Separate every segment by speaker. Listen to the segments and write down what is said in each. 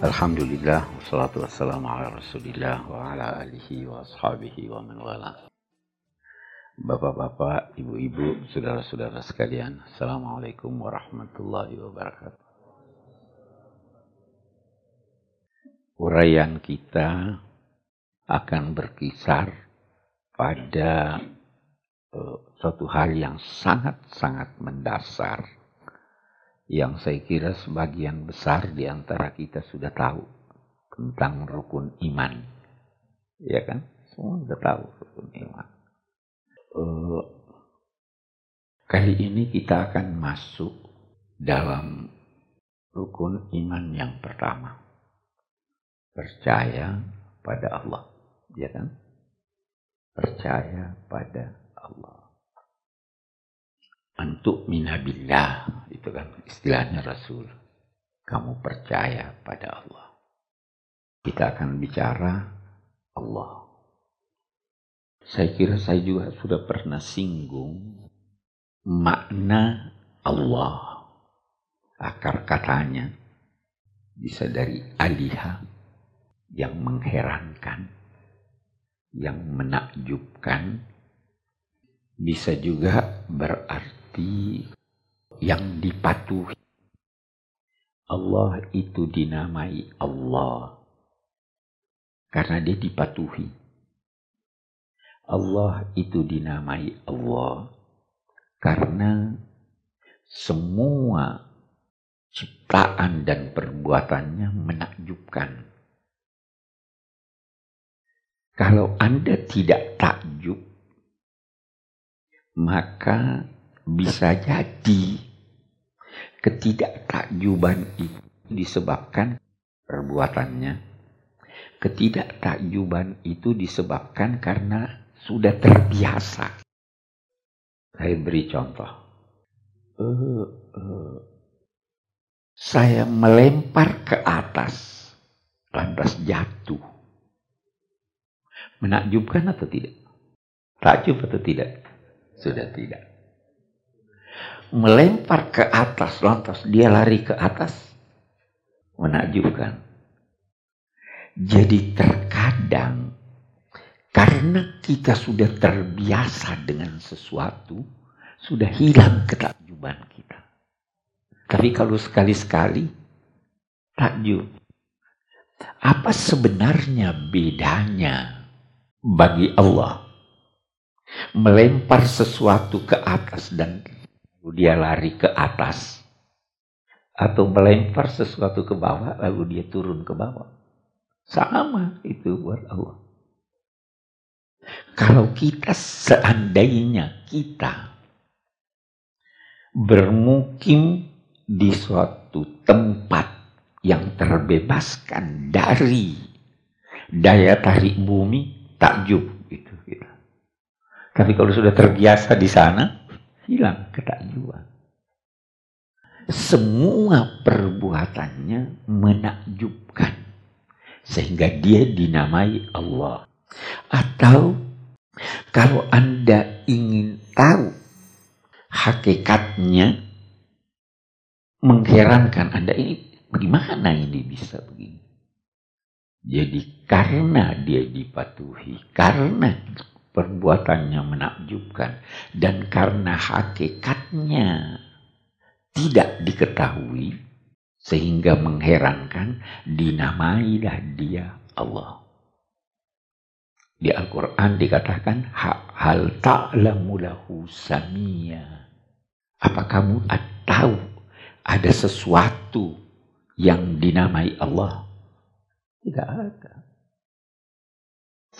Speaker 1: Alhamdulillah wassalatu wassalamu ala Rasulillah wa ala alihi wa ashabihi wa man wala. Bapak-bapak, ibu-ibu, saudara-saudara sekalian, Assalamualaikum warahmatullahi wabarakatuh. Uraian kita akan berkisar pada uh, suatu hal yang sangat-sangat mendasar yang saya kira sebagian besar di antara kita sudah tahu tentang rukun iman. Ya kan? Semua sudah tahu rukun iman. Uh, kali ini kita akan masuk dalam rukun iman yang pertama. Percaya pada Allah. Ya kan? Percaya pada Allah. Antuk minabillah. Itu kan istilahnya Rasul. Kamu percaya pada Allah. Kita akan bicara Allah. Saya kira saya juga sudah pernah singgung makna Allah. Akar katanya bisa dari aliha yang mengherankan, yang menakjubkan, bisa juga berarti yang dipatuhi. Allah itu dinamai Allah karena dia dipatuhi. Allah itu dinamai Allah karena semua ciptaan dan perbuatannya menakjubkan. Kalau Anda tidak takjub, maka bisa jadi ketidaktakjuban itu disebabkan perbuatannya. Ketidaktakjuban itu disebabkan karena sudah terbiasa. Saya beri contoh. Uh, uh, saya melempar ke atas, lantas jatuh. Menakjubkan atau tidak? Takjub atau tidak? Sudah tidak. Melempar ke atas, lantas dia lari ke atas. Menakjubkan. Jadi terkadang karena kita sudah terbiasa dengan sesuatu, sudah hilang ketakjuban kita. Tapi kalau sekali-sekali takjub, apa sebenarnya bedanya bagi Allah melempar sesuatu ke atas dan dia lari ke atas atau melempar sesuatu ke bawah lalu dia turun ke bawah? Sama itu buat Allah. Kalau kita seandainya kita bermukim di suatu tempat yang terbebaskan dari daya tarik bumi, takjub itu kita. Tapi kalau sudah terbiasa di sana, hilang ketakjuban. Semua perbuatannya menakjubkan sehingga dia dinamai Allah. Atau kalau Anda ingin tahu hakikatnya mengherankan Anda ini bagaimana ini bisa begini? Jadi karena dia dipatuhi, karena perbuatannya menakjubkan, dan karena hakikatnya tidak diketahui, sehingga mengherankan, dinamailah dia Allah. Di Al-Quran dikatakan hal ta'lamu lahu samia. Apa kamu tahu ada sesuatu yang dinamai Allah? Tidak ada.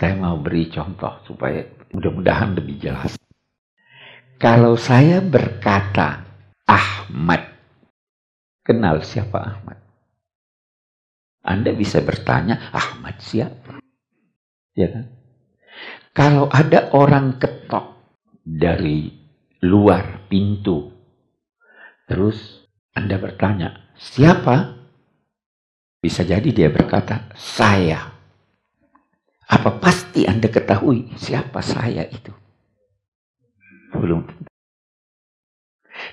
Speaker 1: Saya mau beri contoh supaya mudah-mudahan lebih jelas. Kalau saya berkata Ahmad, kenal siapa Ahmad? Anda bisa bertanya, Ahmad siapa? Ya kan? Kalau ada orang ketok dari luar pintu, terus Anda bertanya, siapa? Bisa jadi dia berkata, saya. Apa pasti Anda ketahui siapa saya itu? Belum.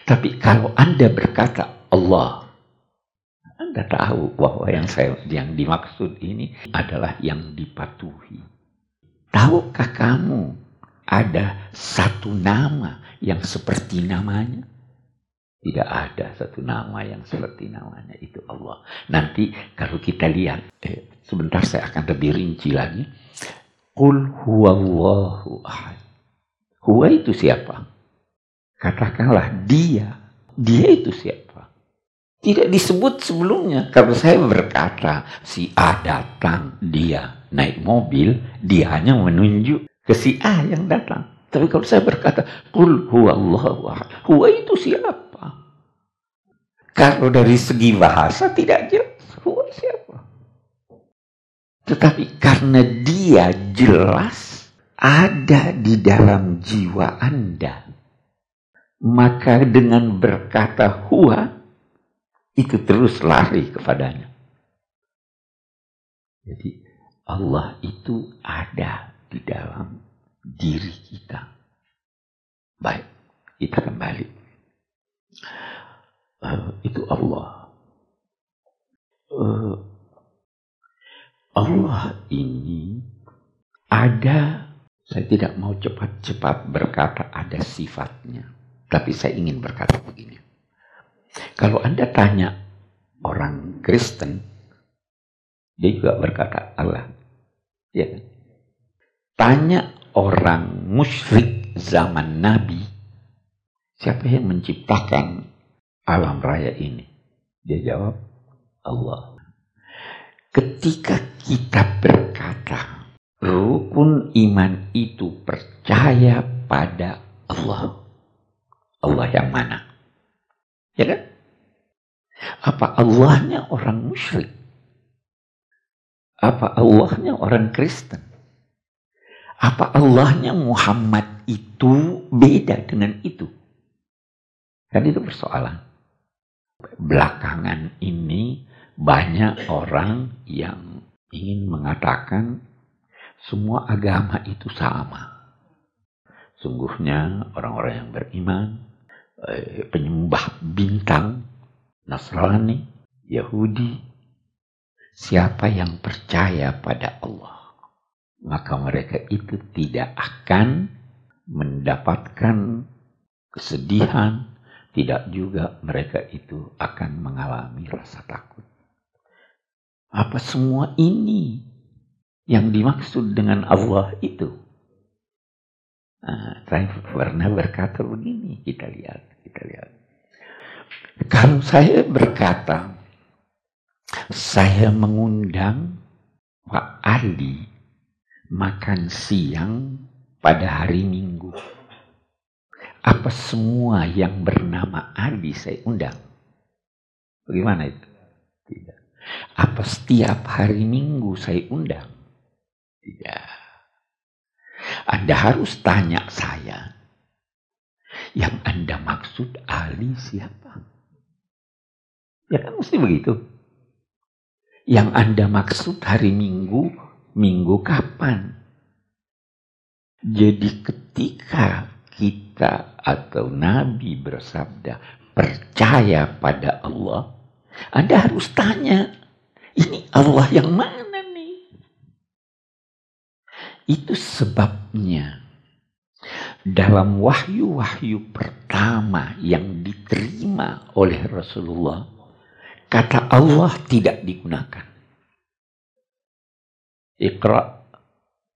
Speaker 1: Tapi kalau Anda berkata Allah,
Speaker 2: Anda tahu bahwa yang saya yang dimaksud ini adalah yang dipatuhi. Tahukah kamu ada satu nama yang seperti namanya? Tidak ada satu nama yang seperti namanya itu Allah. Nanti kalau kita lihat, eh, sebentar saya akan lebih rinci lagi. Qul huwallahu ahad. Huwa itu siapa? Katakanlah dia. Dia itu siapa? Tidak disebut sebelumnya. Kalau saya berkata si A datang, dia naik mobil, dia hanya menunjuk ke si A yang datang. Tapi kalau saya berkata, Qul huwallahu ahad. Huwa itu siapa? Kalau dari segi bahasa tidak jelas. Siapa? Tetapi karena dia jelas ada di dalam jiwa Anda. Maka dengan berkata huwa, itu terus lari kepadanya. Jadi Allah itu ada di dalam diri kita. Baik, kita kembali. Uh, itu Allah. Uh, Allah ini ada, saya tidak mau cepat-cepat berkata ada sifatnya. Tapi saya ingin berkata begini. Kalau Anda tanya orang Kristen, dia juga berkata Allah. Ya? Tanya orang musyrik zaman Nabi, siapa yang menciptakan alam raya ini? Dia jawab, Allah. Ketika kita berkata, rukun iman itu percaya pada Allah. Allah yang mana? Ya kan? Apa Allahnya orang musyrik? Apa Allahnya orang Kristen? Apa Allahnya Muhammad itu beda dengan itu? Kan itu persoalan. Belakangan ini banyak orang yang ingin mengatakan semua agama itu sama. Sungguhnya orang-orang yang beriman, eh, penyembah bintang, Nasrani, Yahudi, siapa yang percaya pada Allah, maka mereka itu tidak akan mendapatkan kesedihan, tidak juga mereka itu akan mengalami rasa takut. Apa semua ini yang dimaksud dengan Allah itu? Nah, saya pernah berkata begini, kita lihat, kita lihat. Kalau saya berkata, saya mengundang Pak Ali makan siang pada hari Minggu. Apa semua yang bernama Ali saya undang? Bagaimana itu? Tidak. Apa setiap hari minggu saya undang? Tidak. Anda harus tanya saya. Yang Anda maksud Ali siapa? Ya kan mesti begitu. Yang Anda maksud hari Minggu, Minggu kapan? Jadi ketika kita atau Nabi bersabda percaya pada Allah, anda harus tanya, ini Allah yang mana nih? Itu sebabnya dalam wahyu-wahyu pertama yang diterima oleh Rasulullah, kata Allah tidak digunakan. Iqra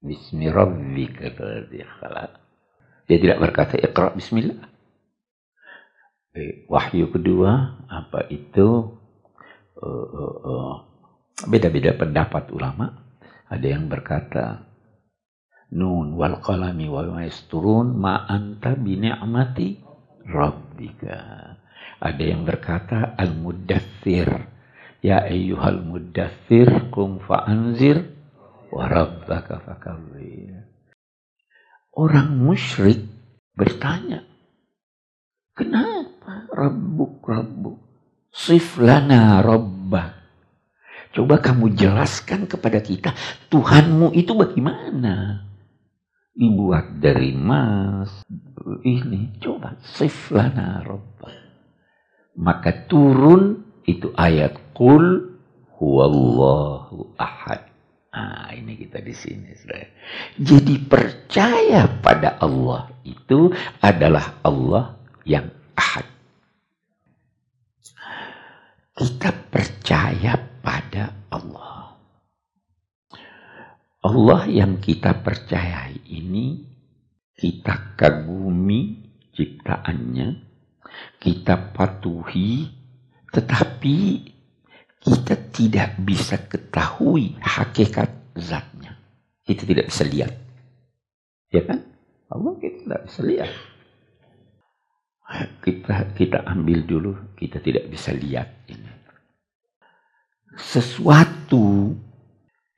Speaker 2: bismi rabbika Dia tidak berkata iqra bismillah. Eh, wahyu kedua apa itu Eh, eh, eh, beda-beda pendapat ulama. Ada yang berkata nun wal qalami wa yasturun ma anta bi ni'mati rabbika. Ada yang berkata al muddathir ya ayyuhal muddathir kum fa'anzir wa rabbaka fakawir. Orang musyrik bertanya, kenapa rabbuk rabbuk? Siflana robbak. Coba kamu jelaskan kepada kita, Tuhanmu itu bagaimana? Dibuat dari emas, ini. Coba, siflana robbak. Maka turun itu ayat Qul huwallahu ahad. Nah, ini kita di sini, saudara. Jadi percaya pada Allah itu adalah Allah yang ahad. Kita percaya pada Allah. Allah yang kita percayai ini kita kagumi ciptaannya, kita patuhi, tetapi kita tidak bisa ketahui hakikat zatnya. Kita tidak bisa lihat. Ya kan? Allah kita tidak bisa lihat. Kita kita ambil dulu, kita tidak bisa lihat ini. Sesuatu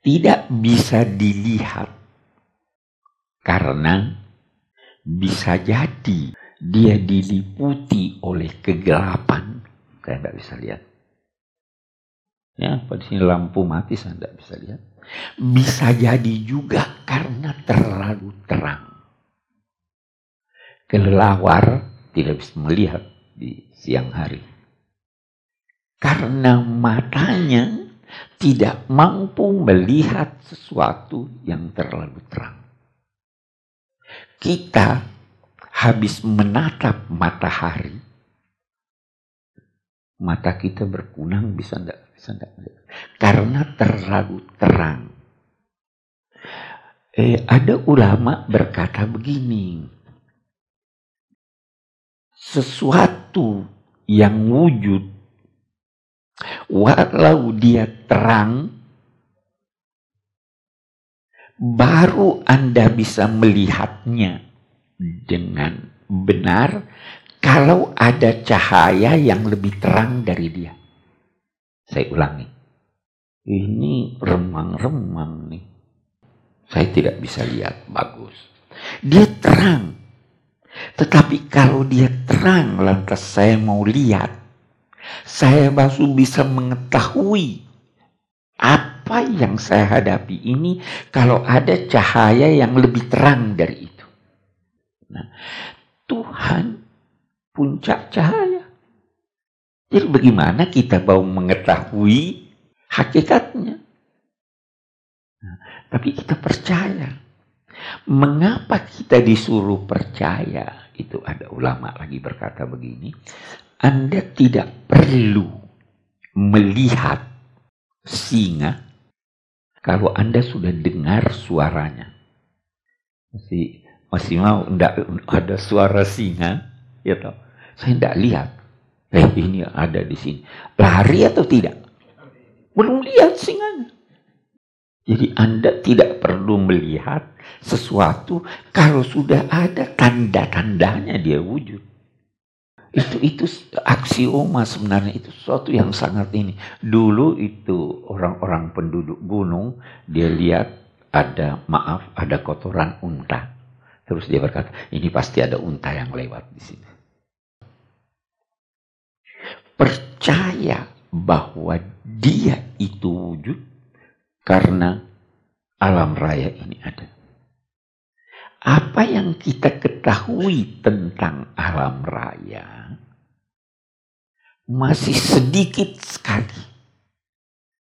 Speaker 2: tidak bisa dilihat karena bisa jadi dia diliputi oleh kegelapan. Saya tidak bisa lihat. Ya, pada sini lampu mati saya tidak bisa lihat. Bisa jadi juga karena terlalu terang. Kelelawar tidak bisa melihat di siang hari. Karena matanya tidak mampu melihat sesuatu yang terlalu terang kita habis menatap matahari, mata kita berkunang bisa enggak? Bisa enggak? Karena terlalu terang. Eh, ada ulama berkata begini, sesuatu yang wujud, walau dia terang, baru Anda bisa melihatnya dengan benar kalau ada cahaya yang lebih terang dari dia. Saya ulangi. Ini remang-remang nih. Saya tidak bisa lihat bagus. Dia terang. Tetapi kalau dia terang lantas saya mau lihat. Saya baru bisa mengetahui apa yang saya hadapi ini kalau ada cahaya yang lebih terang dari itu. Nah, Tuhan puncak cahaya. Jadi bagaimana kita mau mengetahui hakikatnya? Nah, tapi kita percaya. Mengapa kita disuruh percaya? Itu ada ulama lagi berkata begini. Anda tidak perlu melihat singa kalau Anda sudah dengar suaranya. Masih masih mau enggak ada suara singa, ya toh. Saya enggak lihat. Eh ini ada di sini. Lari atau tidak? Belum lihat singanya. Jadi Anda tidak perlu melihat sesuatu kalau sudah ada tanda-tandanya dia wujud. Itu itu aksioma sebenarnya itu sesuatu yang sangat ini. Dulu itu orang-orang penduduk gunung dia lihat ada maaf ada kotoran unta. Terus dia berkata, ini pasti ada unta yang lewat di sini. Percaya bahwa dia itu wujud karena alam raya ini ada. Apa yang kita ketahui tentang alam raya masih sedikit sekali.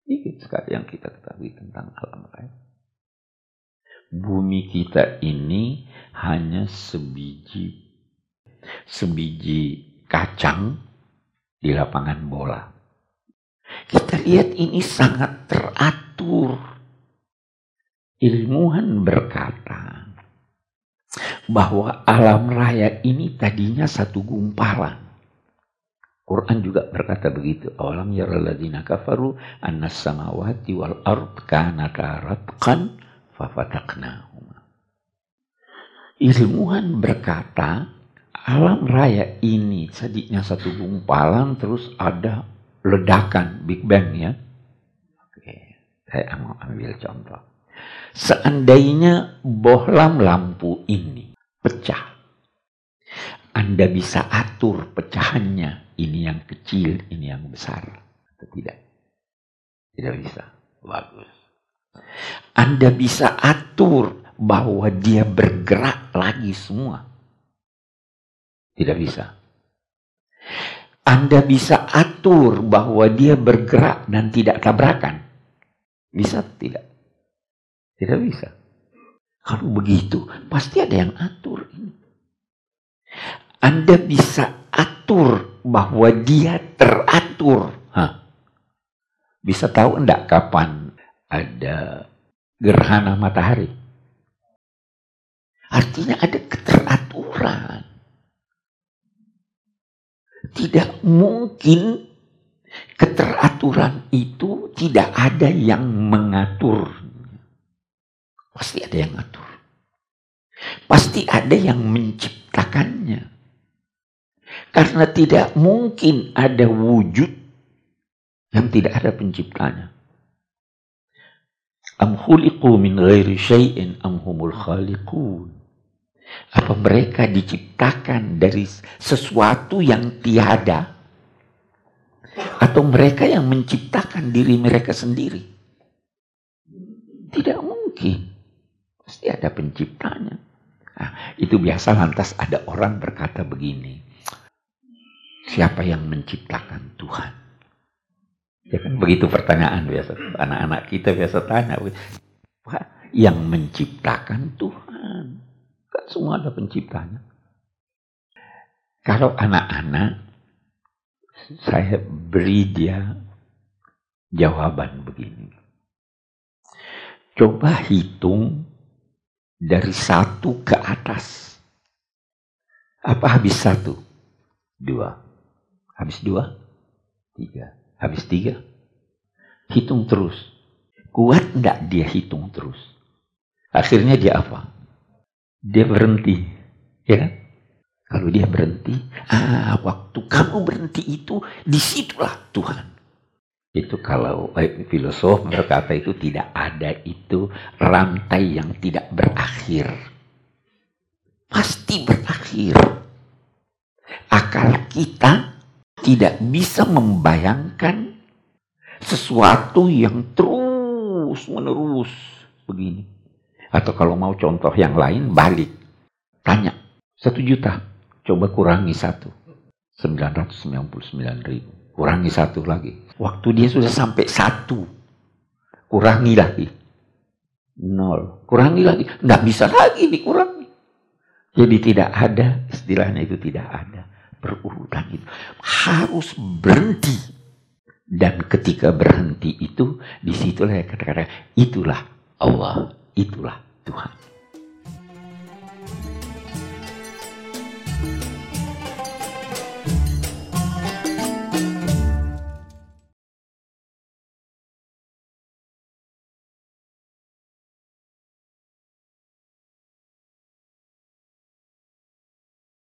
Speaker 2: Sedikit sekali yang kita ketahui tentang alam raya. Bumi kita ini hanya sebiji sebiji kacang di lapangan bola. Kita lihat ini sangat teratur. Ilmuwan berkata, bahwa alam raya ini tadinya satu gumpalan. Quran juga berkata begitu. Awalam yaralladzina kafaru annas samawati wal ard kanata ratqan fafataknahuma. Ilmuwan berkata, alam raya ini tadinya satu gumpalan terus ada ledakan Big Bang ya. Oke, saya mau ambil contoh. Seandainya bohlam lampu ini pecah, Anda bisa atur pecahannya. Ini yang kecil, ini yang besar. Atau tidak? Tidak bisa. Bagus. Anda bisa atur bahwa dia bergerak lagi semua. Tidak bisa. Anda bisa atur bahwa dia bergerak dan tidak tabrakan. Bisa tidak? Tidak bisa. Kalau begitu, pasti ada yang atur ini. Anda bisa atur bahwa dia teratur. Hah. Bisa tahu enggak kapan ada gerhana matahari? Artinya ada keteraturan. Tidak mungkin keteraturan itu tidak ada yang mengatur. Pasti ada yang ngatur. Pasti ada yang menciptakannya. Karena tidak mungkin ada wujud yang tidak ada penciptanya. Am khuliqu min ghairi syai'in am humul khaliqun. Apa mereka diciptakan dari sesuatu yang tiada? Atau mereka yang menciptakan diri mereka sendiri? Tidak mungkin. Pasti ada penciptanya. Nah, itu biasa lantas ada orang berkata begini. Siapa yang menciptakan Tuhan? Ya kan begitu pertanyaan biasa. Anak-anak kita biasa tanya. Yang menciptakan Tuhan. Kan semua ada penciptanya. Kalau anak-anak, saya beri dia jawaban begini. Coba hitung dari satu ke atas. Apa habis satu? Dua. Habis dua? Tiga. Habis tiga? Hitung terus. Kuat enggak dia hitung terus? Akhirnya dia apa? Dia berhenti. Ya kan? Kalau dia berhenti, ah waktu kamu berhenti itu, di situlah Tuhan. Itu kalau eh, filosof berkata itu tidak ada itu rantai yang tidak berakhir. Pasti berakhir. Akal kita tidak bisa membayangkan sesuatu yang terus menerus begini. Atau kalau mau contoh yang lain, balik. Tanya, satu juta, coba kurangi satu. 999 ribu. Kurangi satu lagi. Waktu dia sudah sampai satu, kurangi lagi. Nol. Kurangi lagi. Nggak bisa lagi dikurangi. Jadi tidak ada, istilahnya itu tidak ada. Berurutan itu. Harus berhenti. Dan ketika berhenti itu, di situlah kata-kata, itulah Allah itulah Tuhan.